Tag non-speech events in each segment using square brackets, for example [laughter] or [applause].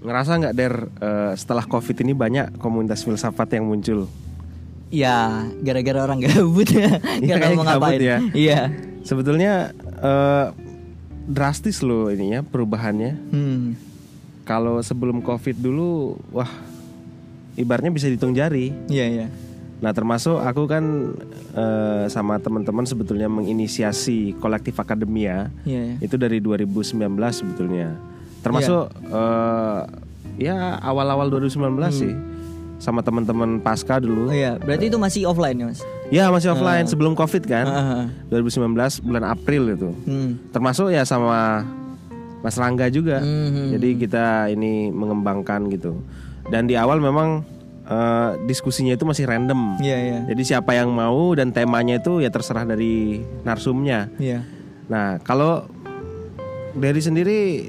ngerasa nggak der eh, setelah covid ini banyak komunitas filsafat yang muncul Ya, gara-gara orang [laughs] gabut ya. Iya, Gak tahu mau ngapain. ya. Iya. sebetulnya eh, drastis loh ininya perubahannya Hmm. kalau sebelum covid dulu wah ibaratnya bisa dihitung jari Iya, iya. nah termasuk aku kan eh, sama teman-teman sebetulnya menginisiasi kolektif akademia Iya, iya. itu dari 2019 sebetulnya termasuk eh, ya awal-awal 2019 sih sama teman-teman pasca dulu Oh iya, berarti itu masih offline ya, Mas? ya masih offline sebelum covid kan ah, ah. 2019 bulan April itu Hmm. termasuk ya sama Mas Rangga juga Hmm. jadi kita ini mengembangkan gitu dan di awal memang eh, diskusinya itu masih random Iya, iya. jadi siapa yang mau dan temanya itu ya terserah dari narsumnya Iya. Nah, kalau dari sendiri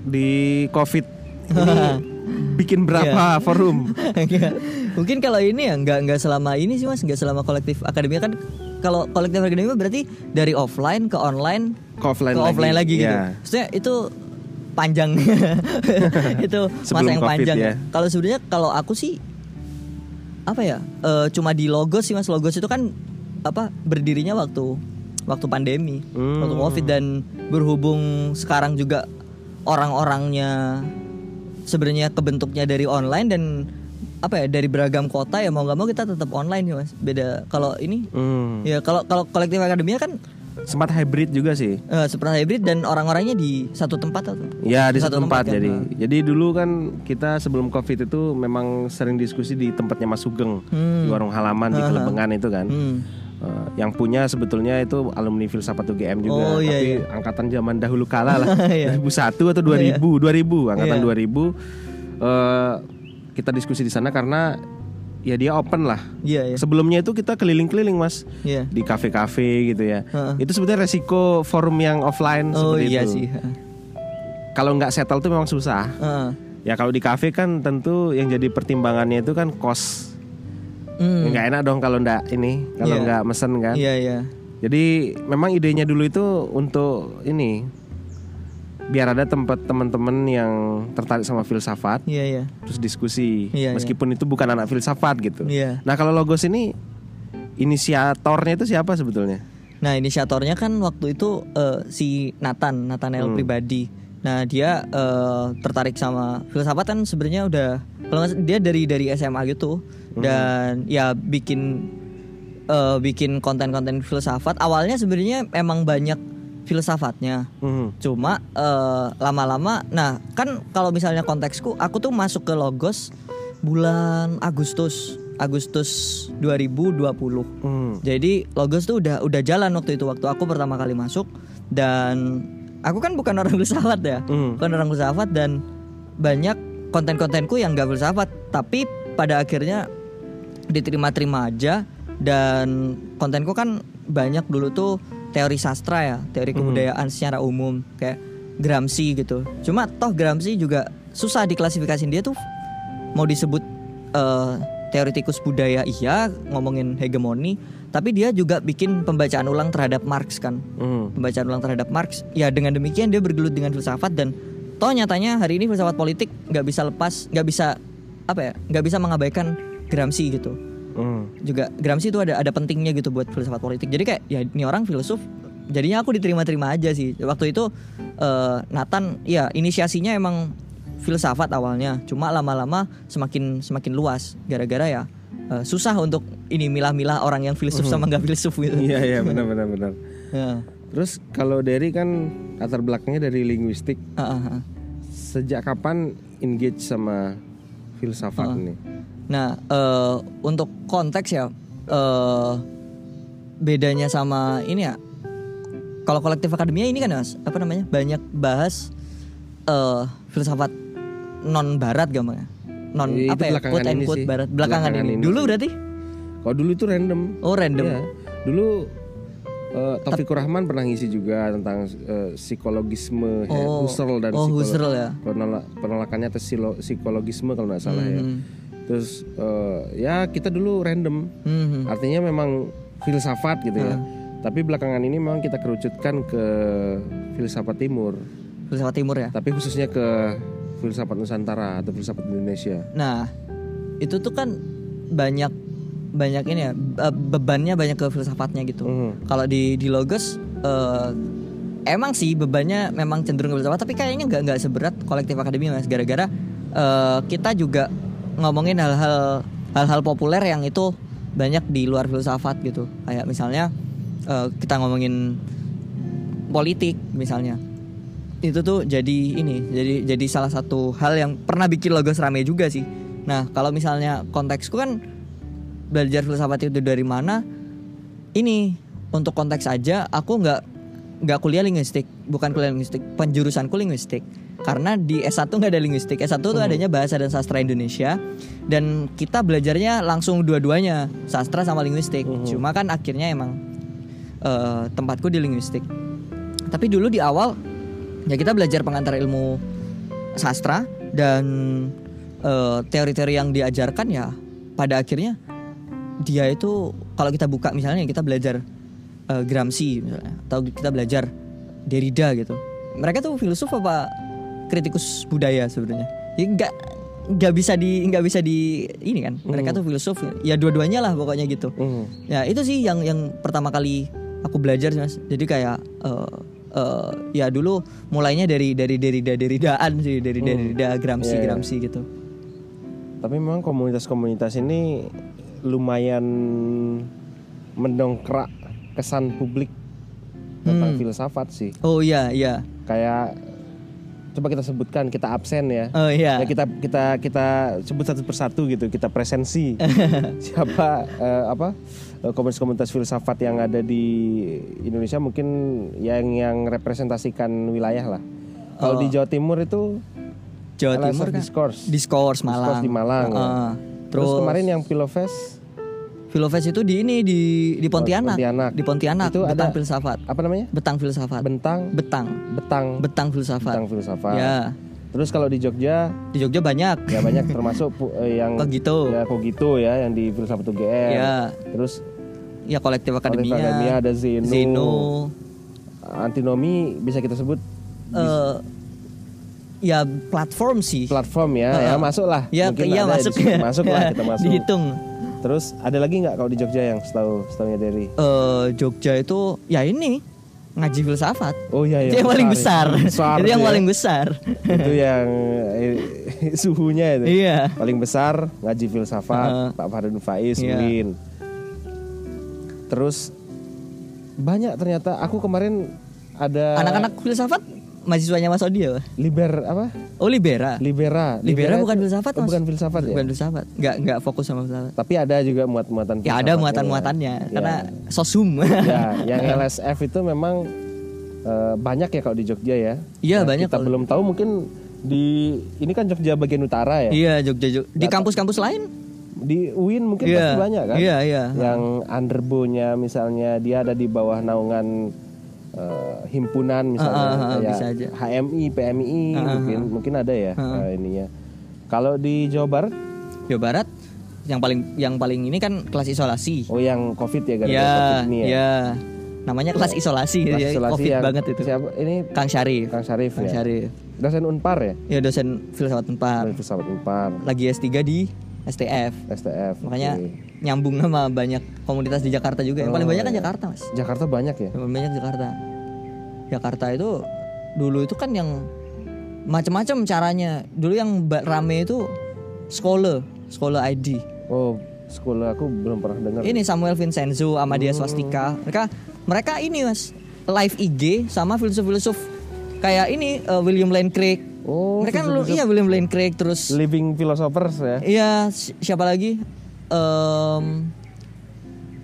di COVID ini [laughs] bikin berapa forum? [laughs] Iya. Mungkin kalau ini ya nggak nggak selama ini sih mas, nggak selama kolektif akademia kan kalau kolektif akademia berarti dari offline ke online Ke offline ke lagi. offline lagi gitu. Iya. Maksudnya itu panjang [laughs] itu masa yang Covid panjang ya. Kalau sebenarnya kalau aku sih apa ya eh, cuma di logos sih mas logos itu kan apa berdirinya waktu waktu pandemi Hmm. waktu covid dan berhubung sekarang juga orang-orangnya sebenarnya kebentuknya dari online dan apa ya dari beragam kota ya mau nggak mau kita tetap online ya mas beda kalau ini Hmm. ya kalau kalau kolektif akademia kan Sempat hybrid juga sih. eh, seperti hybrid dan orang-orangnya di satu tempat atau Ya di satu tempat, kan? jadi. Nah. Jadi dulu kan kita sebelum Covid itu memang sering diskusi di tempatnya Mas Sugeng Hmm. di warung halaman di Kelembengan itu kan. Hmm. Eh, yang punya sebetulnya itu alumni filsafat UGM juga, Oh, iya, tapi iya. angkatan zaman dahulu kala lah, [laughs] Iya. 2001 atau 2000, 2000, angkatan Iya. 2000. eh, kita diskusi di sana karena ya dia open lah. iya iya Sebelumnya itu kita keliling-keliling mas iya di kafe-kafe gitu ya. Heeh. Itu sebetulnya resiko forum yang offline oh seperti iya itu. sih Kalau nggak settle tuh memang susah. Heeh. Ya kalau di kafe kan tentu yang jadi pertimbangannya itu kan cost. Hmm. Nggak enak dong kalau nggak ini, kalau Iya. nggak mesen kan. iya iya Jadi memang idenya dulu itu untuk ini biar ada tempat teman-teman yang tertarik sama filsafat iya iya terus diskusi Iya, meskipun itu bukan anak filsafat gitu. Iya. Nah kalau logos ini inisiatornya itu siapa sebetulnya? Nah inisiatornya kan waktu itu eh, si Nathan, Nathanael Hmm. pribadi. Nah dia eh, tertarik sama filsafat kan sebenarnya udah kalau dia dari dari SMA gitu Hmm. dan ya bikin eh, bikin konten-konten filsafat. Awalnya sebenarnya emang banyak filsafatnya. Hmm. Cuma eh, lama-lama, nah kan kalau misalnya konteksku, aku tuh masuk ke Logos bulan Agustus, Agustus 2020. Hmm. Jadi Logos tuh udah udah jalan waktu itu waktu aku pertama kali masuk dan aku kan bukan orang filsafat ya, Hmm. bukan orang filsafat dan banyak konten-kontenku yang gak filsafat, tapi pada akhirnya diterima-terima aja dan kontenku kan banyak dulu tuh teori sastra ya, teori kebudayaan secara umum kayak Gramsci gitu. Cuma toh Gramsci juga susah diklasifikasiin dia tuh mau disebut eh, teoritikus budaya iya ngomongin hegemoni, tapi dia juga bikin pembacaan ulang terhadap Marx kan. Hmm. Pembacaan ulang terhadap Marx. Ya dengan demikian dia bergelut dengan filsafat dan toh nyatanya hari ini filsafat politik nggak bisa lepas, nggak bisa apa ya, nggak bisa mengabaikan Gramsci gitu Hmm. juga Gramsci itu ada ada pentingnya gitu buat filsafat politik. Jadi kayak ya ini orang filsuf jadinya aku diterima-terima aja sih. Waktu itu eh, Nathan ya inisiasinya emang filsafat awalnya, cuma lama-lama semakin semakin luas gara-gara ya eh, susah untuk ini milah-milah orang yang filsuf sama nggak filsuf gitu. Iya iya benar benar benar. [laughs] Ya. Terus kalau Derry kan latar belakangnya dari linguistik. Ah. Sejak kapan engage sama filsafat ini? Nah, eh, untuk konteks ya, eh, bedanya sama ini ya. Kalau kolektif akademia ini kan mas, apa namanya banyak bahas eh, filsafat non Barat gampangnya, non Itu apa ya quote and quote. Barat belakangan, Belakangan ini. ini Dulu berarti? Kalau dulu itu random. Oh random. Iya. Dulu eh, Taufikur Rahman pernah ngisi juga tentang eh, psikologisme ya, Oh. Husserl dan Oh, psikolo- Husserl ya. penolak- penolakannya atas psikologisme kalau nggak salah ya. Hmm. Terus eh, ya kita dulu random. Hmm. Artinya memang filsafat gitu ya. Tapi belakangan ini memang kita kerucutkan ke filsafat timur. Filsafat timur ya. Tapi khususnya ke filsafat Nusantara atau filsafat Indonesia. Nah, itu tuh kan banyak banyak ini ya be- bebannya banyak ke filsafatnya gitu. Mhm. Kalau di di logos eh, emang sih bebannya memang cenderung ke filsafat, tapi kayaknya nggak nggak seberat kolektif akademi mas. Gara-gara eh, kita juga ngomongin hal-hal hal-hal populer yang itu banyak di luar filsafat gitu. Kayak misalnya eh, kita ngomongin politik misalnya. Itu tuh jadi ini jadi jadi salah satu hal yang pernah bikin logos rame juga sih. Nah kalau misalnya konteksku kan belajar filsafat itu dari mana ini untuk konteks aja aku nggak nggak kuliah linguistik bukan kuliah linguistik penjurusanku linguistik karena di S1 nggak ada linguistik. S1 tuh adanya bahasa dan sastra Indonesia. Dan kita belajarnya langsung dua-duanya sastra sama linguistik. Cuma kan akhirnya emang eh, tempatku di linguistik. Tapi dulu di awal ya kita belajar pengantar ilmu sastra dan eh, teori-teori yang diajarkan ya pada akhirnya dia itu kalau kita buka misalnya kita belajar eh, Gramsci misalnya atau kita belajar Derrida gitu. Mereka tuh filsuf apa kritikus budaya sebenarnya ya nggak nggak bisa di nggak bisa di ini kan mereka tuh filsuf ya dua-duanya lah pokoknya gitu Mhm. Ya itu sih yang yang pertama kali aku belajar mas. Jadi kayak eh, eh, ya dulu mulainya dari dari dari dari deridaan sih dari dari Gramsci Iya, iya. Gramsci gitu. Tapi memang komunitas-komunitas ini lumayan mendongkrak kesan publik tentang Hmm. filsafat sih. Oh iya iya. Kayak coba kita sebutkan kita absen ya. Oh iya. Ya kita kita kita sebut satu persatu gitu, kita presensi [laughs] siapa eh, apa eh, komunitas-komunitas filsafat yang ada di Indonesia mungkin yang yang representasikan wilayah lah. Kalau Oh. di Jawa Timur itu Jawa Timur kan. Discourse. Discourse Malang. Discourse di Malang, ya. Heeh. Terus, Terus, kemarin yang Pilofest Filofest itu di ini di di Pontianak. Pontianak. Di Pontianak. Itu Betang ada- filsafat. apa namanya? Betang filsafat. Bentang Betang. Betang Betang filsafat. Betang filsafat. Ya. Terus kalau di Jogja Di Jogja banyak. ya banyak termasuk eh, yang Kogito. ya Kogito ya yang di filsafat UGM. Ya. Terus Ya kolektif akademia. Akademia ada Zeno. Zeno. antinomi bisa kita sebut eh ya platform sih. platform ya, Heeh. ya masuk lah. Ya, Mungkin di masuk situ. masuk lah kita [laughs] masuk. Dihitung. Terus ada lagi nggak kalau di Jogja yang setahu setahunya dari? Eh Jogja itu ya ini ngaji filsafat. Oh iya itu yang paling besar. Besar itu yang ya. paling besar. itu yang eh, [laughs] suhunya itu. Iya. Paling besar ngaji filsafat Heeh. Pak Faridun Faiz Iya. UIN. Terus banyak ternyata aku kemarin ada Anak-anak filsafat mahasiswanya Mas Odi ya? Liber apa? Oh Libera. Libera. Libera itu- bukan filsafat Mas. bukan filsafat ya. Bukan filsafat. Nggak nggak fokus sama filsafat. Tapi ada juga muat-muatan Ya ada muatan-muatannya ya. karena sosum. ya, yang LSF itu memang eh, banyak ya kalau di Jogja ya. Iya, Yang banyak Kita kalau- belum tahu mungkin di ini kan Jogja bagian utara ya. Iya Jogja Jogja. Di kampus-kampus lain? Di UIN mungkin Iya. pasti banyak kan. Iya, iya. Yang underbonya misalnya dia ada di bawah naungan eh, himpunan misalnya Ah, ah, ah, kayak bisa aja. HMI, PMI mungkin mungkin ada ya eh, ininya. Kalau di Jawa Barat Jawa Barat yang paling yang paling ini kan kelas isolasi. oh yang Covid ya gara-gara Ya, Covid ini ya. ya. Namanya kelas isolasi, Kelas ya. isolasi Covid yang- banget itu. Siapa ini Kang Syarif. Kang Syarif Kang ya. Syarif. Dosen Unpar ya? Ya dosen filsafat Unpar. Dosen filsafat Unpar, Lagi S3 di STF. STF. Makanya oke. Nyambung sama banyak komunitas di Jakarta juga. Yang paling Oh, banyak kan iya. Jakarta, Mas. Jakarta banyak ya? Yang paling banyak Jakarta. Jakarta itu dulu itu kan yang macam-macam caranya. Dulu yang rame itu sekolah, sekolah ID. Oh, sekolah aku belum pernah dengar. Ini Samuel Vincenzo, Amadia Swastika. Mereka mereka ini Mas, live IG sama filsuf-filsuf kayak ini eh, William Lane Craig. Oh, mereka lu iya William Lane Craig terus Living Philosophers ya. iya si- siapa lagi? Em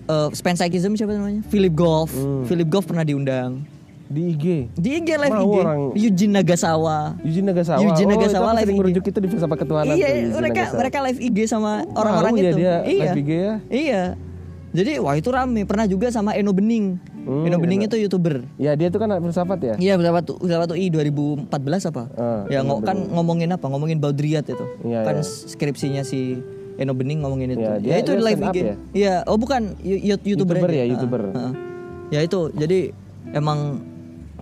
eh Spenceikism siapa namanya? Philip Goff. Hmm. Philip Goff pernah diundang. Di IG. Di IG live Mau IG. orang- Eugene Nagasawa. Eugene Nagasawa. Eugene oh, Nagasawa aku live IG. merujuk itu di filsafat ketuhanan. iya, tuh, mereka Nagasawa. mereka live IG sama orang-orang ya itu. dia iya. live IG ya? Iya. Jadi wah itu rame. Pernah juga sama Eno Bening. Hmm, Eno Bening itu youtuber. Ya dia itu kan filsafat ya. Iya, filsafat filsafat UI 2014 apa? Ah, ya Eno ngo- kan ngomongin apa? Ngomongin Baudrillard itu. Iya, kan iya. skripsinya si Eno Bening ngomongin itu. Iya, ya dia- itu dia live IG. ya? Iya, oh bukan YouTuber, YouTuber ya, YouTuber. ah. Ya itu. Jadi emang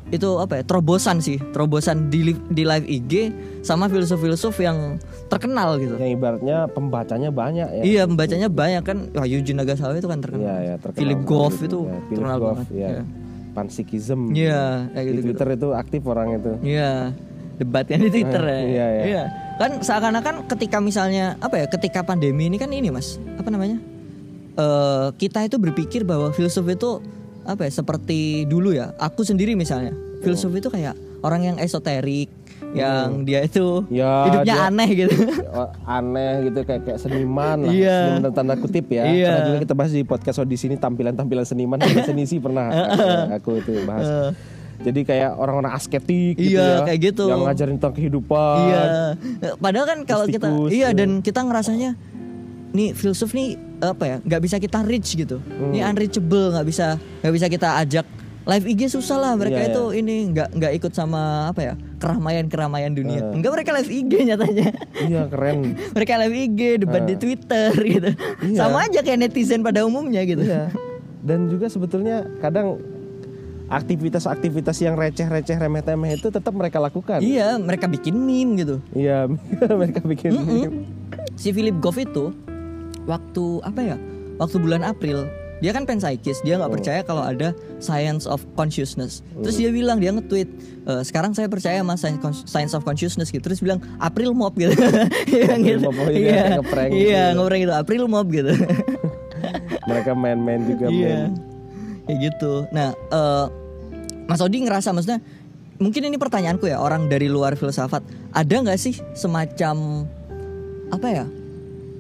itu apa ya terobosan sih terobosan di di live IG sama filsuf-filsuf yang terkenal gitu Yang ibaratnya pembacanya banyak ya. iya pembacanya banyak kan wah Eugene Nagasawa itu kan terkenal Iya, ya, terkenal Philip Goff gitu. itu Ya, Philip terkenal Goff, banget ya. Iya. Pansikism. Iya, kayak Di gitu-gitu. Twitter itu aktif orang itu. Iya, debatnya di Twitter ya. iya, iya. Kan seakan-akan ketika misalnya apa ya, ketika pandemi ini kan ini Mas, apa namanya? Eh kita itu berpikir bahwa filsuf itu apa ya, seperti dulu ya. Aku sendiri misalnya, filsuf itu kayak orang yang esoterik, yang dia itu Hmm. Ya, hidupnya dia- aneh gitu. [laughs] Oh, aneh gitu kayak kayak seniman lah. Iya. Seniman tanda kutip ya. Iya. Pernah juga kita bahas di podcast di sini tampilan-tampilan seniman dan seni sih pernah [laughs] ya, aku itu bahas. Jadi kayak orang-orang asketik gitu Iya, ya. kayak gitu. Yang ngajarin tentang kehidupan. Iya. Padahal kan kalau kita iya ya. dan kita ngerasanya nih filsuf nih apa ya nggak bisa kita reach gitu. Hmm. Ini unreachable nggak bisa nggak bisa kita ajak live IG susah lah mereka Iya, itu ini nggak nggak ikut sama apa ya keramaian keramaian dunia. Hmm. Enggak mereka live IG nyatanya. Iya, keren. [laughs] mereka live IG debat di Twitter gitu. Iya. Sama aja kayak netizen pada umumnya gitu. Iya. Dan juga sebetulnya kadang aktivitas-aktivitas yang receh-receh remeh-temeh itu tetap mereka lakukan. Iya, mereka bikin meme gitu. Iya, [laughs] mereka bikin meme. si Philip Goff itu waktu apa ya waktu bulan April dia kan pensaikis dia nggak percaya kalau ada science of consciousness terus dia bilang dia nge-tweet "Eh, sekarang saya percaya sama science, of consciousness gitu terus bilang April mob gitu [laughs] Iya, gitu. oh iya, iya [laughs] ngeprank gitu iya ya. ngeprank gitu April mob gitu mereka main-main juga iya main. kayak gitu nah eh, Mas Odi ngerasa maksudnya mungkin ini pertanyaanku ya orang dari luar filsafat ada nggak sih semacam apa ya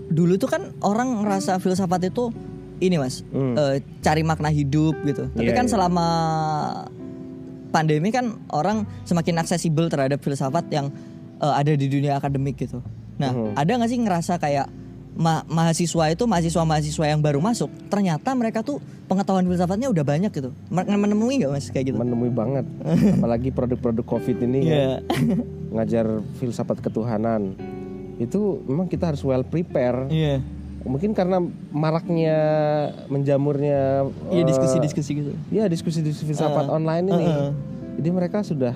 dulu tuh kan orang ngerasa filsafat itu ini mas Hmm. eh, cari makna hidup gitu tapi Iya, kan iya. selama pandemi kan orang semakin aksesibel terhadap filsafat yang eh, ada di dunia akademik gitu nah Mhm. ada nggak sih ngerasa kayak ma- mahasiswa itu mahasiswa-mahasiswa yang baru masuk ternyata mereka tuh pengetahuan filsafatnya udah banyak gitu Men- menemui nggak mas kayak gitu menemui banget [laughs] apalagi produk-produk covid ini Iya. kan, [laughs] ngajar filsafat ketuhanan itu memang kita harus well prepare Iya. mungkin karena maraknya menjamurnya Iya eh, diskusi-diskusi gitu. Iya diskusi-diskusi filsafat Uh, online ini. uh, uh. Jadi mereka sudah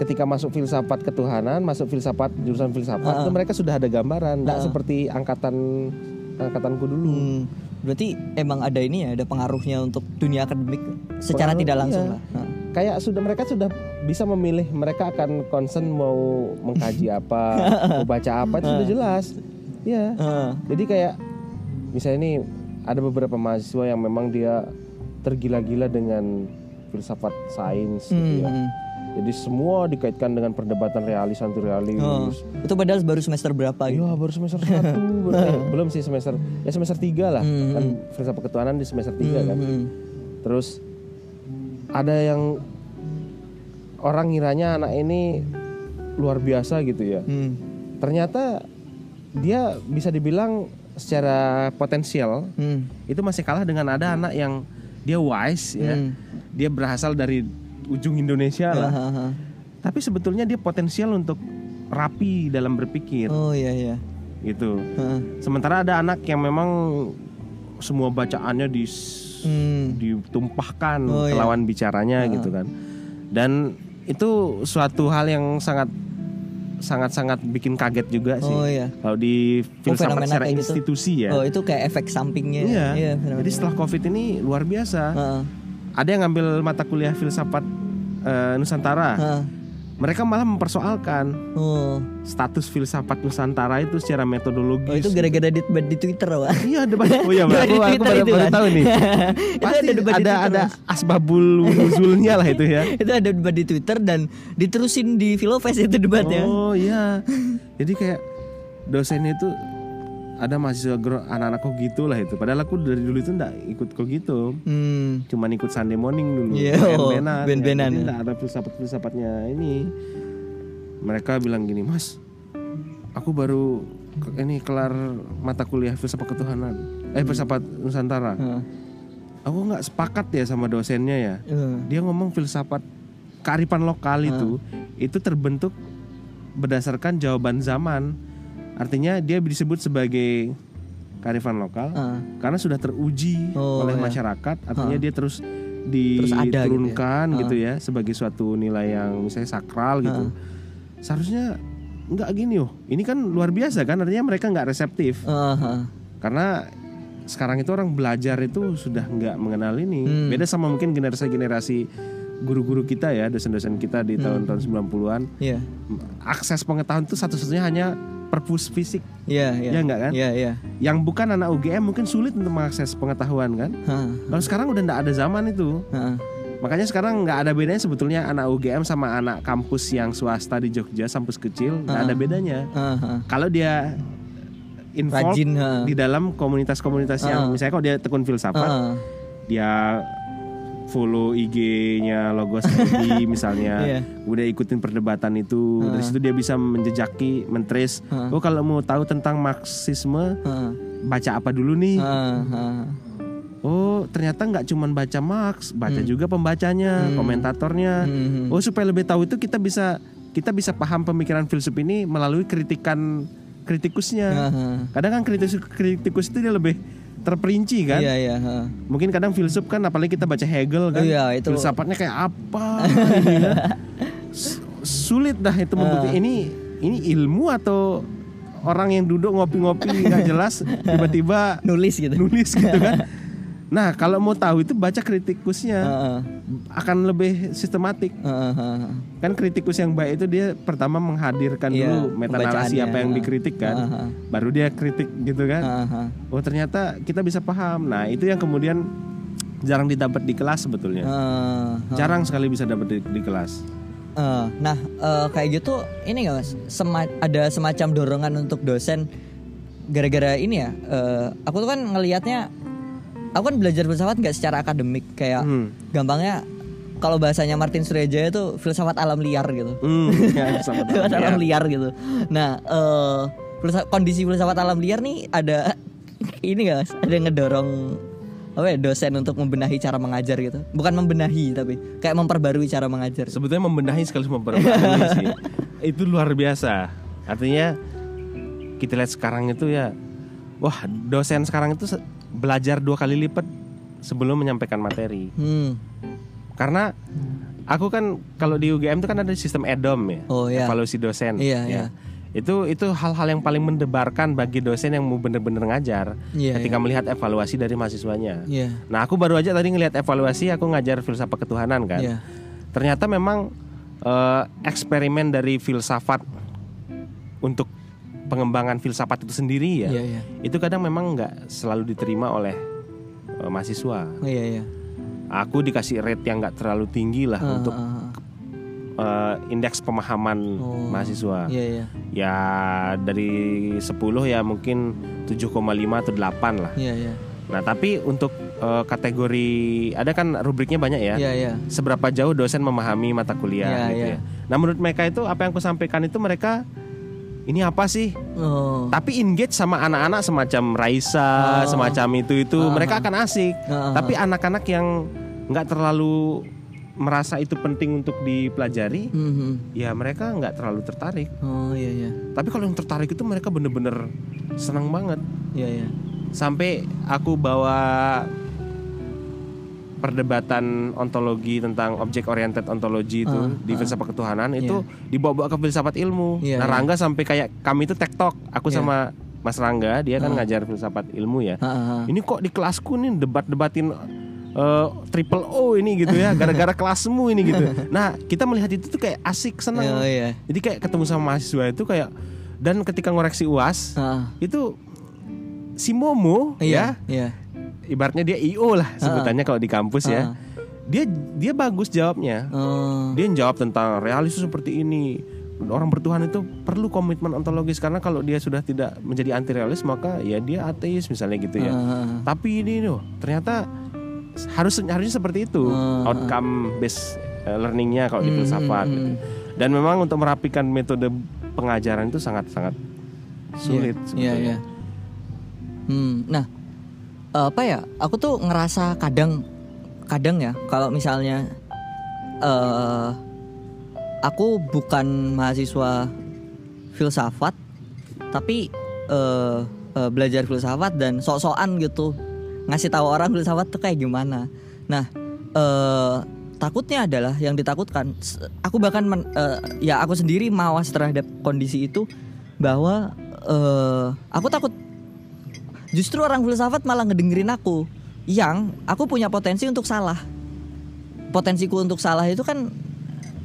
ketika masuk filsafat ketuhanan, masuk filsafat jurusan filsafat, Uh, uh. itu mereka sudah ada gambaran, nggak Uh, uh. seperti angkatan angkatanku dulu. Hmm, berarti emang ada ini ya, ada pengaruhnya untuk dunia akademik secara Pengaruh, tidak langsung iya. lah. Nah. Kayak sudah mereka sudah bisa memilih mereka akan concern mau mengkaji [laughs] apa, mau baca apa itu sudah jelas. Ya. Heeh. Jadi kayak misalnya ini ada beberapa mahasiswa yang memang dia tergila-gila dengan filsafat sains gitu ya. Hmm. Jadi semua dikaitkan dengan perdebatan realis anti realis. Oh, itu padahal baru semester berapa gitu. Iya baru semester satu [laughs] belum sih semester ya semester tiga lah Hmm. kan filsafat ketuhanan di semester tiga kan. Hmm. Terus ada yang orang ngiranya anak ini luar biasa gitu ya. Hmm. Ternyata dia bisa dibilang secara potensial Hmm. itu masih kalah dengan ada anak yang dia wise ya. Hmm. Dia berasal dari ujung Indonesia lah. Hahaha. Tapi sebetulnya dia potensial untuk rapi dalam berpikir Oh iya iya. gitu. Heeh. Sementara ada anak yang memang semua bacaannya di Hmm. ditumpahkan Oh, ke iya. lawan bicaranya gitu kan. Dan itu suatu hal yang sangat sangat sangat bikin kaget juga sih. Oh iya. Kalau di filsafat fenomena secara gitu. institusi ya. Oh itu kayak efek sampingnya. Iya. fenomena. Jadi setelah Covid ini luar biasa. Heeh. Ada yang ngambil mata kuliah filsafat eh, Nusantara. Heeh. Mereka malah mempersoalkan Oh. status filsafat Nusantara itu secara metodologis. Oh itu gara-gara di, di Twitter Wak. Iya debat. Oh iya, [laughs] Debat aku, di aku baru, baru tahu nih. [laughs] Itu Pasti ada debat di ada Twitter, ada Mas. asbabul nuzulnya lah itu ya. itu ada debat di Twitter dan diterusin di Filofest itu debatnya. Oh iya. Jadi kayak dosennya itu ada mahasiswa anak-anak kok gitu lah itu. Padahal aku dari dulu itu enggak ikut kok gitu. Hmm. Cuman ikut Sunday morning dulu. Iya, oh, band-bandan, band-bandan ya. Ada filsafat-filsafatnya ini. Mereka bilang gini, Mas, aku baru ini kelar mata kuliah filsafat ketuhanan. Eh filsafat Nusantara. Heeh. Aku nggak sepakat ya sama dosennya ya. Heeh. Dia ngomong filsafat kearifan lokal itu itu terbentuk berdasarkan jawaban zaman. Artinya dia disebut sebagai kearifan lokal Heeh. karena sudah teruji Oh, oleh iya. masyarakat. Artinya dia terus Terus ada gitu ya. diturunkan Ah. gitu ya, sebagai suatu nilai yang misalnya sakral gitu. Seharusnya nggak gini oh. Ini kan luar biasa kan artinya mereka nggak reseptif ah. karena sekarang itu orang belajar itu sudah nggak mengenal ini. Hmm. Beda sama mungkin generasi-generasi guru-guru kita ya, dosen-dosen kita di Hmm. tahun-tahun 90-an. Iya. Akses pengetahuan itu satu-satunya hanya perpus fisik. Iya, iya. Ya enggak kan? Iya, iya. Yang bukan anak UGM mungkin sulit untuk mengakses pengetahuan kan. Kalau sekarang udah nggak ada zaman itu. hah. Makanya sekarang nggak ada bedanya sebetulnya anak UGM sama anak kampus yang swasta di Jogja, kampus kecil nggak ada bedanya. Kalau dia involved Rajin, ha. di dalam komunitas-komunitas yang misalnya kalau dia tekun filsafat, dia follow IG-nya Logos [laughs] ID misalnya, Iya. udah ikutin perdebatan itu, dari situ dia bisa menjejaki, mentrace. Ah. Oh kalau mau tahu tentang Marxisme, ah, baca apa dulu nih? ah, ah. Oh ternyata nggak cuma baca Marx, baca juga pembacanya, komentatornya. Hmm. Oh supaya lebih tahu itu kita bisa kita bisa paham pemikiran filsuf ini melalui kritikan kritikusnya. Ah. Kadang kan kritikus kritikus itu dia lebih terperinci kan. Iya, iya. Mungkin kadang filsuf kan apalagi kita baca Hegel kan. Iya, itu- Filsafatnya kayak apa? [laughs] ini kan. Sulit dah itu membuktikan ini ini ilmu atau orang yang duduk ngopi-ngopi nggak jelas [laughs] tiba-tiba Nulis gitu. nulis gitu kan. [laughs] Nah, kalau mau tahu itu baca kritikusnya Ah, ah. akan lebih sistematik. Ah, ah. Kan kritikus yang baik itu dia pertama menghadirkan Iya, dulu pembacaannya. apa yang dikritik kan. Ah, ah. Baru dia kritik gitu kan. Ah, ah. Oh, ternyata kita bisa paham. Nah, itu yang kemudian jarang didapat di kelas sebetulnya. Ah, ah. Jarang sekali bisa dapat di, di kelas. Eh, nah, eh, kayak gitu ini nggak mas? Sema- ada semacam dorongan untuk dosen gara-gara ini ya. eh, aku tuh kan ngelihatnya, aku kan belajar filsafat nggak secara akademik kayak Hmm. gampangnya kalau bahasanya Martin Surya itu filsafat alam liar gitu. Hmm, [laughs] ya, filsafat alam liar gitu. Nah, filsa- kondisi filsafat alam liar nih ada [laughs] ini nggak mas? Ada yang ngedorong apa ya, dosen untuk membenahi cara mengajar gitu. Bukan membenahi tapi kayak memperbarui cara mengajar. Sebetulnya membenahi sekali memperbaiki sih. Itu luar biasa. Artinya kita lihat sekarang itu ya, wah dosen sekarang itu se- belajar dua kali lipat sebelum menyampaikan materi. Hmm. Karena aku kan kalau di UGM itu kan ada sistem EDOM ya, Oh, iya. evaluasi dosen. Iya, ya. iya. Itu itu hal-hal yang paling mendebarkan bagi dosen yang mau bener-bener ngajar Iya, ketika melihat evaluasi dari mahasiswanya. Iya. Nah aku baru aja tadi ngelihat evaluasi, aku ngajar filsafat ketuhanan kan. Iya. Ternyata memang eh, eksperimen dari filsafat untuk pengembangan filsafat itu sendiri ya, Iya, iya. itu kadang memang nggak selalu diterima oleh eh, mahasiswa. Iya, iya. Aku dikasih rate yang nggak terlalu tinggi lah Ah, untuk ah. eh, indeks pemahaman Oh, mahasiswa. Iya, iya. Ya dari 10 ya mungkin 7,5 atau 8 lah. Iya, iya. Nah, tapi untuk eh, kategori ada kan rubriknya banyak ya. Iya, iya. Seberapa jauh dosen memahami mata kuliah Iya, gitu iya. ya. Nah, menurut mereka itu apa yang aku sampaikan itu mereka ini apa sih? Oh. Tapi engage sama anak-anak semacam Raisa, Oh. semacam itu itu Ah. mereka akan asik. Ah, Tapi anak-anak yang nggak terlalu merasa itu penting untuk dipelajari, Mhm. ya mereka nggak terlalu tertarik. Oh, iya, iya. Tapi kalau yang tertarik itu mereka bener-bener senang banget. Iya, iya. Sampai aku bawa perdebatan ontologi tentang objek oriented ontologi itu Ah, di ah. filsafat ketuhanan itu dibawa-bawa ke filsafat ilmu. Iya, nah, iya. Rangga sampai kayak kami itu tektok. Aku Iya. sama Mas Rangga, dia kan ngajar filsafat ilmu ya. Ah, ah. Ini kok di kelasku nih debat-debatin eh, triple O ini gitu ya, gara-gara [laughs] kelasmu ini gitu. [laughs] Nah, kita melihat itu tuh kayak asik, senang. Oh, iya. Jadi kayak ketemu sama mahasiswa itu kayak dan ketika ngoreksi UAS Ah. itu si Momo ya, Iya, iya. Ibaratnya dia IO lah sebutannya kalau di kampus ya. Ah. Dia dia bagus jawabnya. Oh. Dia jawab tentang realis seperti ini. Orang bertuhan itu perlu komitmen ontologis karena kalau dia sudah tidak menjadi anti realis maka ya dia ateis misalnya gitu ya. Ah, ah, ah. Tapi ini loh ternyata harus harusnya seperti itu Ah, ah. outcome based eh, learningnya kalau di Hmm, filsafat hmm, gitu. hmm. Dan memang untuk merapikan metode pengajaran itu sangat sangat sulit. Iya, sebetulnya. iya. Hmm, nah, apa ya? Aku tuh ngerasa kadang, kadang ya, kalau misalnya, eh, aku bukan mahasiswa filsafat, tapi eh, eh, belajar filsafat dan sok-sokan gitu, ngasih tahu orang filsafat tuh kayak gimana. Nah, eh takutnya adalah yang ditakutkan aku bahkan men- eh, ya aku sendiri mawas terhadap kondisi itu bahwa eh aku takut justru orang filsafat malah ngedengerin aku. Yang aku punya potensi untuk salah. Potensiku untuk salah itu kan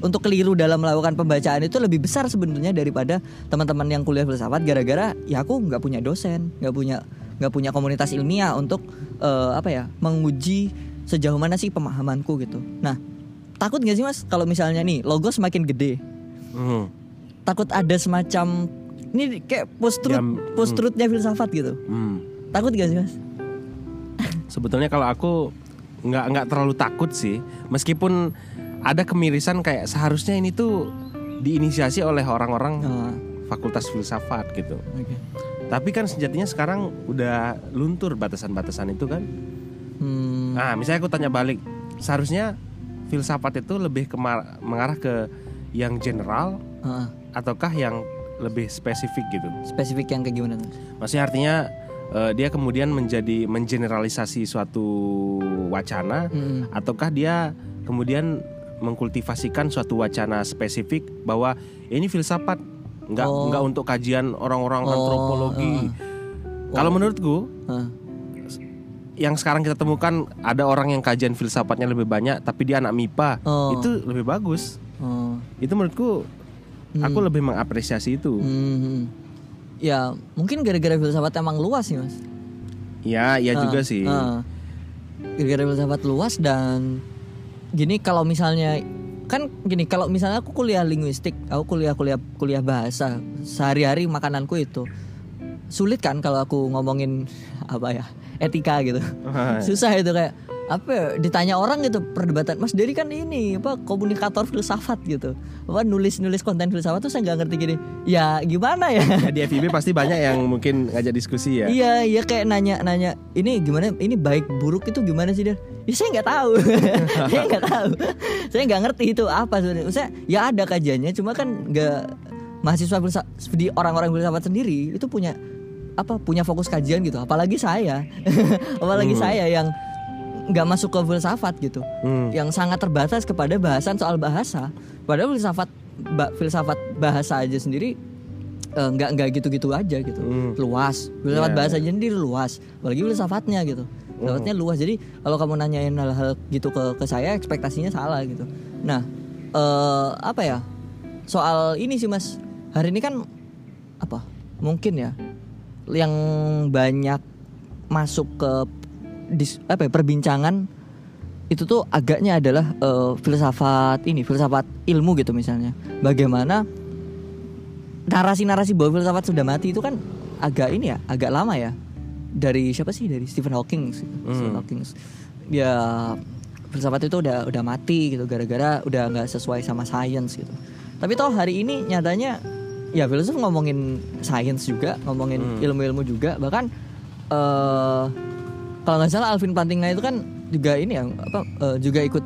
untuk keliru dalam melakukan pembacaan itu lebih besar sebenarnya daripada teman-teman yang kuliah filsafat. Gara-gara ya aku nggak punya dosen nggak punya nggak punya komunitas ilmiah untuk eh, apa ya menguji sejauh mana sih pemahamanku gitu. Nah takut nggak sih mas kalau misalnya nih logo semakin gede? Hmm. takut ada semacam ini kayak post truth post truthnya filsafat gitu? Hmm. Takut gak sih mas Sebetulnya kalau aku nggak nggak terlalu takut sih, meskipun ada kemirisan kayak seharusnya ini tuh diinisiasi oleh orang-orang oh, fakultas filsafat gitu. oke. Tapi kan sejatinya sekarang udah luntur batasan-batasan itu kan. Hmm, Nah, misalnya aku tanya balik, seharusnya filsafat itu lebih kemar- mengarah ke yang general ah, ataukah yang lebih spesifik gitu? spesifik yang kayak gimana Maksudnya artinya eh, dia kemudian menjadi mengeneralisasi suatu wacana Hmm. ataukah dia kemudian mengkultivasikan suatu wacana spesifik bahwa ini filsafat nggak Oh. nggak untuk kajian orang-orang Oh, antropologi. Kalau menurutku Ah. yang sekarang kita temukan ada orang yang kajian filsafatnya lebih banyak tapi dia anak MIPA Oh. itu lebih bagus. Oh. Itu menurutku aku lebih mengapresiasi itu. Hmm. Ya mungkin gara-gara filsafat emang luas sih mas. Ya, ya Ah, juga sih. ah. Gara-gara filsafat luas dan gini kalau misalnya kan gini kalau misalnya aku kuliah linguistik, aku kuliah kuliah kuliah bahasa sehari-hari makananku itu sulit kan kalau aku ngomongin apa ya etika gitu. Susah itu kayak apa ya, ditanya orang gitu perdebatan Mas Dery kan ini apa komunikator filsafat gitu apa nulis nulis konten filsafat tuh saya nggak ngerti gini ya gimana ya [laughs] di FIB pasti banyak yang mungkin ngajak diskusi ya. Iya, iya kayak nanya-nanya ini gimana, ini baik buruk itu gimana sih dia? Ya saya nggak tahu, [laughs] saya nggak tahu, saya nggak ngerti itu apa sebenarnya. Maksudnya ya ada kajiannya, cuma kan nggak mahasiswa filsafat di orang-orang filsafat sendiri itu punya apa punya fokus kajian gitu. Apalagi saya, [laughs] apalagi saya yang nggak masuk ke filsafat gitu, Hmm. yang sangat terbatas kepada bahasan soal bahasa. Padahal filsafat ba- filsafat bahasa aja sendiri eh, nggak nggak gitu-gitu aja gitu. Hmm. luas. Filsafat Iya. bahasa sendiri luas. Apalagi filsafatnya gitu. Filsafatnya luas. Jadi kalau kamu nanyain hal-hal gitu ke ke saya ekspektasinya salah gitu. Nah eh apa ya? Soal ini sih mas. Hari ini kan apa? Mungkin ya yang banyak masuk ke dis, apa ya, perbincangan itu tuh agaknya adalah eh, filsafat ini filsafat ilmu gitu misalnya. Bagaimana narasi-narasi bahwa filsafat sudah mati itu kan agak ini ya agak lama ya. Dari siapa sih? Dari Stephen Hawking Stephen Hawking. Ya filsafat itu udah udah mati gitu gara-gara udah nggak sesuai sama sains gitu. Tapi toh hari ini nyatanya ya filsuf ngomongin sains juga ngomongin ilmu-ilmu juga bahkan eh kalau nggak salah Alvin Plantinga itu kan juga ini ya apa eh, juga ikut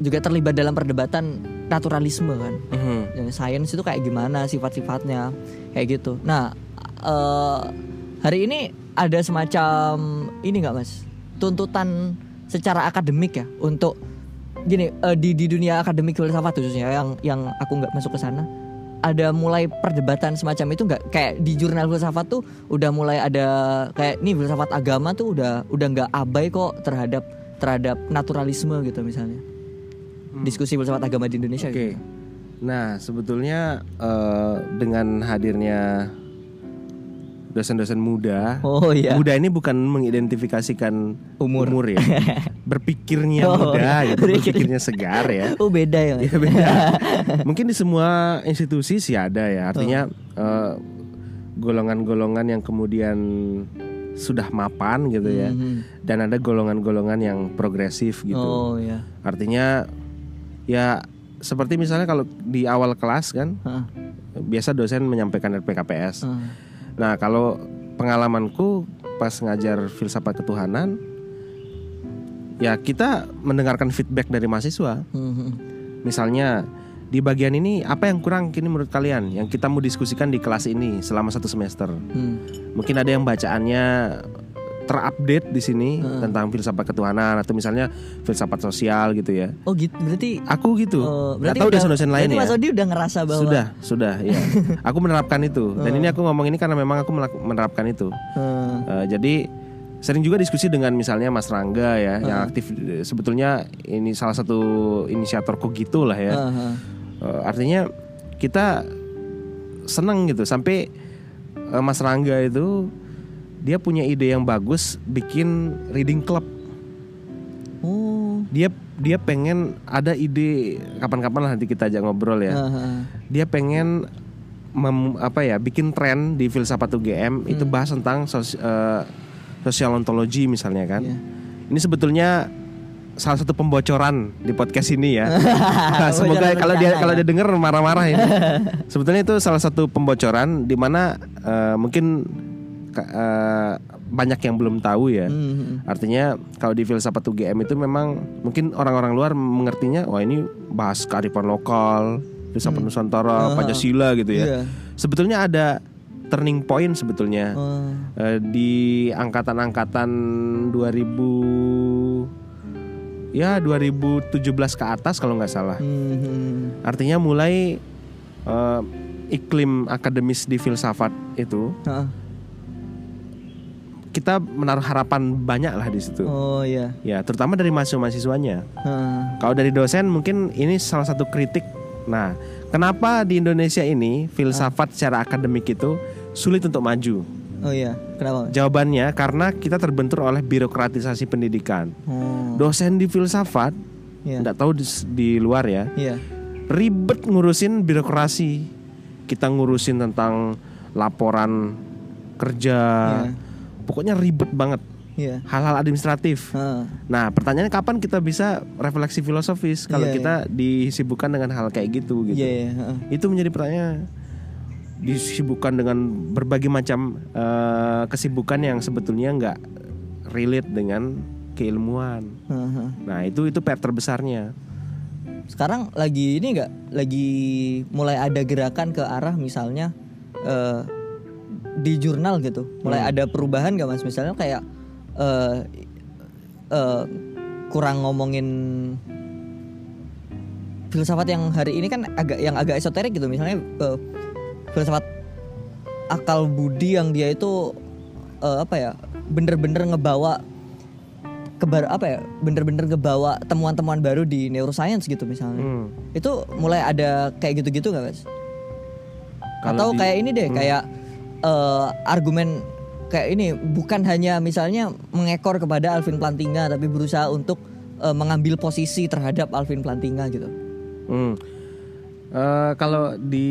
juga terlibat dalam perdebatan naturalisme kan Mhm. yang sains itu kayak gimana sifat-sifatnya kayak gitu. Nah eh, hari ini ada semacam ini nggak mas tuntutan secara akademik ya untuk gini eh, di di dunia akademik filsafat khususnya yang yang aku nggak masuk ke sana ada mulai perdebatan semacam itu nggak kayak di jurnal filsafat tuh udah mulai ada kayak nih filsafat agama tuh udah udah nggak abai kok terhadap terhadap naturalisme gitu misalnya diskusi filsafat agama di Indonesia Hmm. Oke. gitu. Nah, sebetulnya eh, dengan hadirnya dosen-dosen muda, Oh iya. muda ini bukan mengidentifikasikan Umur. ya, [laughs] berpikirnya Oh, muda, iya. gitu, berpikirnya segar ya. [laughs] Oh beda ya. Ya beda. [laughs] Mungkin di semua institusi sih ada ya. Artinya eh, golongan-golongan yang kemudian sudah mapan gitu ya. Mhm. Dan ada golongan-golongan yang progresif gitu. Oh iya. Artinya ya seperti misalnya kalau di awal kelas kan Heeh. biasa dosen menyampaikan RPKPS. heeh. Nah, kalau pengalamanku pas ngajar filsafat ketuhanan ya kita mendengarkan feedback dari mahasiswa. Mhm. Misalnya di bagian ini apa yang kurang kini menurut kalian yang kita mau diskusikan di kelas ini selama satu semester? Hmm. Mungkin ada yang bacaannya terupdate di sini tentang filsafat ketuhanan atau misalnya filsafat sosial gitu ya. Oh gitu. Berarti Aku gitu. oh, berarti tahu udah- dosen-dosen lain ya. Mas Odi udah ngerasa bahwa Sudah, sudah ya. [laughs] aku menerapkan itu. Dan ini aku ngomong ini karena memang aku menerapkan itu. Eh, Eh, jadi sering juga diskusi dengan misalnya Mas Rangga ya yang aktif eh, sebetulnya ini salah satu inisiator Kogito lah ya. eh. Eh, artinya kita seneng gitu sampai Mas Rangga itu dia punya ide yang bagus bikin reading club. Oh. Dia dia pengen ada ide kapan-kapan lah nanti kita ajak ngobrol ya. eh, eh. Dia pengen mem- apa ya bikin tren di filsafat UGM itu bahas tentang sos, eh, social ontology misalnya kan. Iya. Ini sebetulnya salah satu pembocoran di podcast ini ya. Nah, [laughs] [laughs] Semoga kalau dia kalau dia dengar marah-marah ini. [laughs] sebetulnya itu salah satu pembocoran di mana eh, mungkin eh, banyak yang belum tahu ya. Hmm, hmm. Artinya kalau di filsafat UGM itu memang mungkin orang-orang luar mengertinya wah ini bahas kearifan lokal, filsafat Nusantara, Pancasila gitu ya. Iya. Sebetulnya ada turning point sebetulnya Oh. Eh, di angkatan-angkatan 2000 ya 2017 ke atas kalau nggak salah. Hmm, hmm. Artinya mulai eh, iklim akademis di filsafat itu Heeh. Kita menaruh harapan banyak lah di situ. Oh iya. Ya, terutama dari mahasiswa-mahasiswanya. Heeh. Kalau dari dosen mungkin ini salah satu kritik. Nah, kenapa di Indonesia ini filsafat secara akademik itu sulit untuk maju? Oh iya. Kenapa? Jawabannya karena kita terbentur oleh birokratisasi pendidikan. Oh. Dosen di filsafat, Iya. nggak tahu di, di luar ya, Iya. ribet ngurusin birokrasi. Kita ngurusin tentang laporan kerja. Iya. Pokoknya ribet banget. Iya. Hal-hal administratif. Heeh. Nah, pertanyaannya kapan kita bisa refleksi filosofis kalau Iya, kita disibukkan dengan hal kayak gitu gitu. Iya, iya, heeh. Itu menjadi pertanyaan disibukkan dengan berbagai macam eh, kesibukan yang sebetulnya nggak relate dengan keilmuan. Heeh. Nah, itu itu PR terbesarnya. Sekarang lagi ini enggak lagi mulai ada gerakan ke arah misalnya eh, di jurnal gitu. Mulai ada perubahan gak Mas? Misalnya kayak eh eh, kurang ngomongin filsafat yang hari ini kan agak yang agak esoterik gitu. Misalnya eh, filsafat akal budi yang dia itu eh, apa ya? bener-bener ngebawa kebar apa ya bener-bener ngebawa temuan-temuan baru di neuroscience gitu misalnya Hmm. itu mulai ada kayak gitu-gitu nggak mas? Atau di- kayak ini Hmm. deh kayak eh, argumen kayak ini bukan hanya misalnya mengekor kepada Alvin Plantinga tapi berusaha untuk eh, mengambil posisi terhadap Alvin Plantinga gitu. Hmm. Eh, kalau di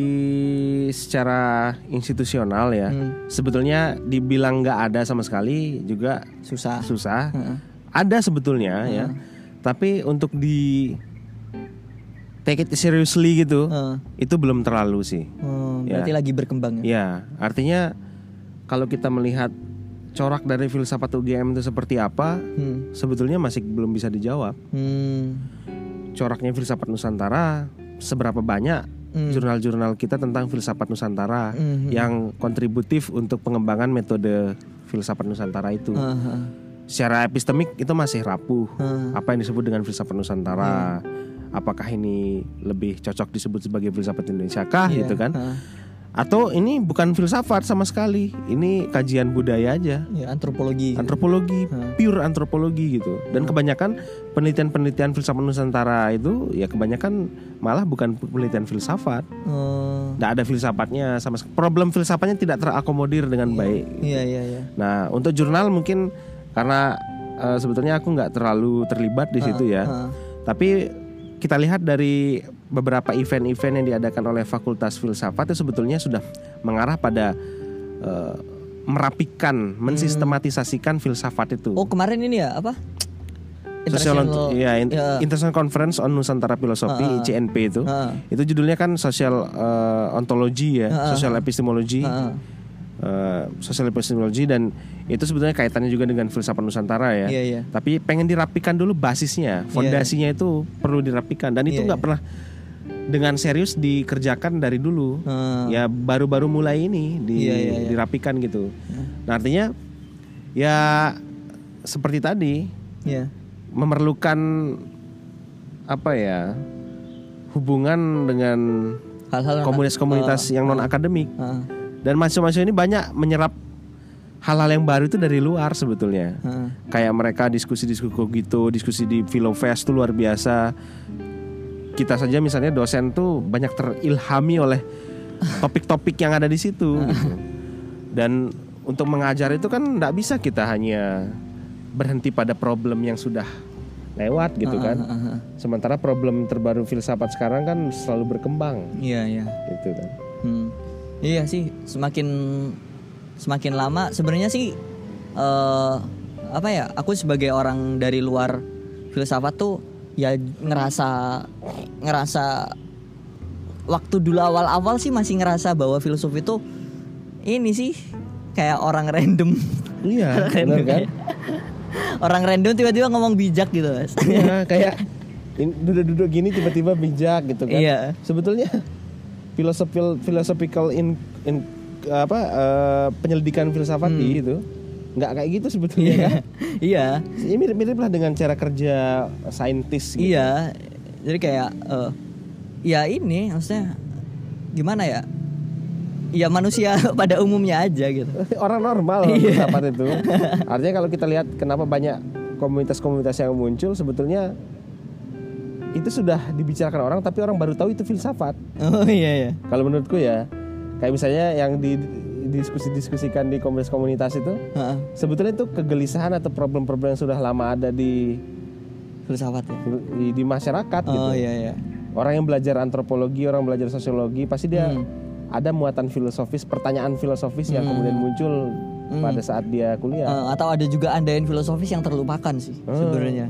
secara institusional ya, Hmm. sebetulnya dibilang nggak ada sama sekali juga Susah. susah. Heeh. Ada sebetulnya ya, tapi untuk di take it seriously gitu, Heeh. itu belum terlalu sih. Ya. berarti lagi berkembang ya. Ya, artinya kalau kita melihat corak dari filsafat UGM itu seperti apa, Hmm. sebetulnya masih belum bisa dijawab. Hmm. Coraknya filsafat Nusantara, seberapa banyak Hmm. jurnal-jurnal kita tentang filsafat Nusantara Mhm. yang kontributif untuk pengembangan metode filsafat Nusantara itu. Heeh. Secara epistemik itu masih rapuh. Heeh. Apa yang disebut dengan filsafat Nusantara? Apakah ini lebih cocok disebut sebagai filsafat Indonesia kah Iya, gitu kan? heeh. Atau ini bukan filsafat sama sekali. Ini kajian budaya aja. Ya, antropologi. Antropologi, Hmm. pure antropologi gitu. Dan kebanyakan penelitian-penelitian filsafat Nusantara itu ya kebanyakan malah bukan penelitian filsafat. Oh. Tidak ada filsafatnya sama sekali. Problem filsafatnya tidak terakomodir dengan baik. Iya, iya, iya. Nah, untuk jurnal mungkin karena eh, sebetulnya aku nggak terlalu terlibat di situ ya. heeh. Tapi kita lihat dari beberapa event-event yang diadakan oleh Fakultas Filsafat itu sebetulnya sudah mengarah pada eh, merapikan, mensistematisasikan filsafat itu. Oh, kemarin ini ya apa? International- ya, in- ya. International Conference on Nusantara Filosofi ah. ICNP itu. Heeh. Itu judulnya kan social eh, ontologi ya, Ah, ah, social epistemology. Heeh. Eh, social epistemology dan itu sebetulnya kaitannya juga dengan filsafat Nusantara ya. Iya, iya. Tapi pengen dirapikan dulu basisnya, fondasinya itu perlu dirapikan dan itu Iya, nggak pernah dengan serius dikerjakan dari dulu. Heeh. Ya baru-baru mulai ini di- Iya, iya, iya. dirapikan gitu. Nah artinya ya seperti tadi Iya. memerlukan apa ya hubungan dengan Hal-hal komunitas-komunitas yang non akademik Heeh. Dan mahasiswa-mahasiswa ini banyak menyerap hal-hal yang baru itu dari luar sebetulnya Heeh. kayak mereka diskusi-diskusi gitu diskusi di Filofest tuh luar biasa kita saja misalnya dosen tuh banyak terilhami oleh topik-topik yang ada di situ gitu. dan untuk mengajar itu kan nggak bisa kita hanya berhenti pada problem yang sudah lewat gitu kan Heeh. sementara problem terbaru filsafat sekarang kan selalu berkembang Iya, iya. gitu kan Hmm. Iya sih, semakin semakin lama sebenarnya sih eh apa ya? Aku sebagai orang dari luar filsafat tuh ya ngerasa ngerasa waktu dulu awal-awal sih masih ngerasa bahwa filosofi itu ini sih kayak orang random. iya [laughs] benar kan orang random tiba-tiba ngomong bijak gitu, Mas. Iya, kayak [laughs] duduk-duduk gini tiba-tiba bijak gitu kan. Iya. Sebetulnya philosophical philosophical in, in apa eh, penyelidikan filsafati itu nggak kayak gitu sebetulnya kan. [laughs] Iya. Ini mirip-mirip lah dengan cara kerja saintis gitu. Iya, jadi kayak eh, ya ini maksudnya gimana ya? Ya manusia [laughs] pada umumnya aja gitu. [laughs] Orang normal Iya. filsafat itu. Artinya kalau kita lihat kenapa banyak komunitas-komunitas yang muncul sebetulnya itu sudah dibicarakan orang tapi orang baru tahu itu filsafat. Oh iya ya. Kalau menurutku ya, kayak misalnya yang di diskusi-diskusikan di komunitas-komunitas itu, Heeh, sebetulnya itu kegelisahan atau problem-problem yang sudah lama ada di filsafat ya. di, di masyarakat gitu. Oh iya iya. Orang yang belajar antropologi, orang belajar sosiologi, pasti dia Hmm. ada muatan filosofis, pertanyaan filosofis yang kemudian muncul pada saat dia kuliah. Eh, atau ada juga andaian filosofis yang terlupakan sih Oh. sebenarnya.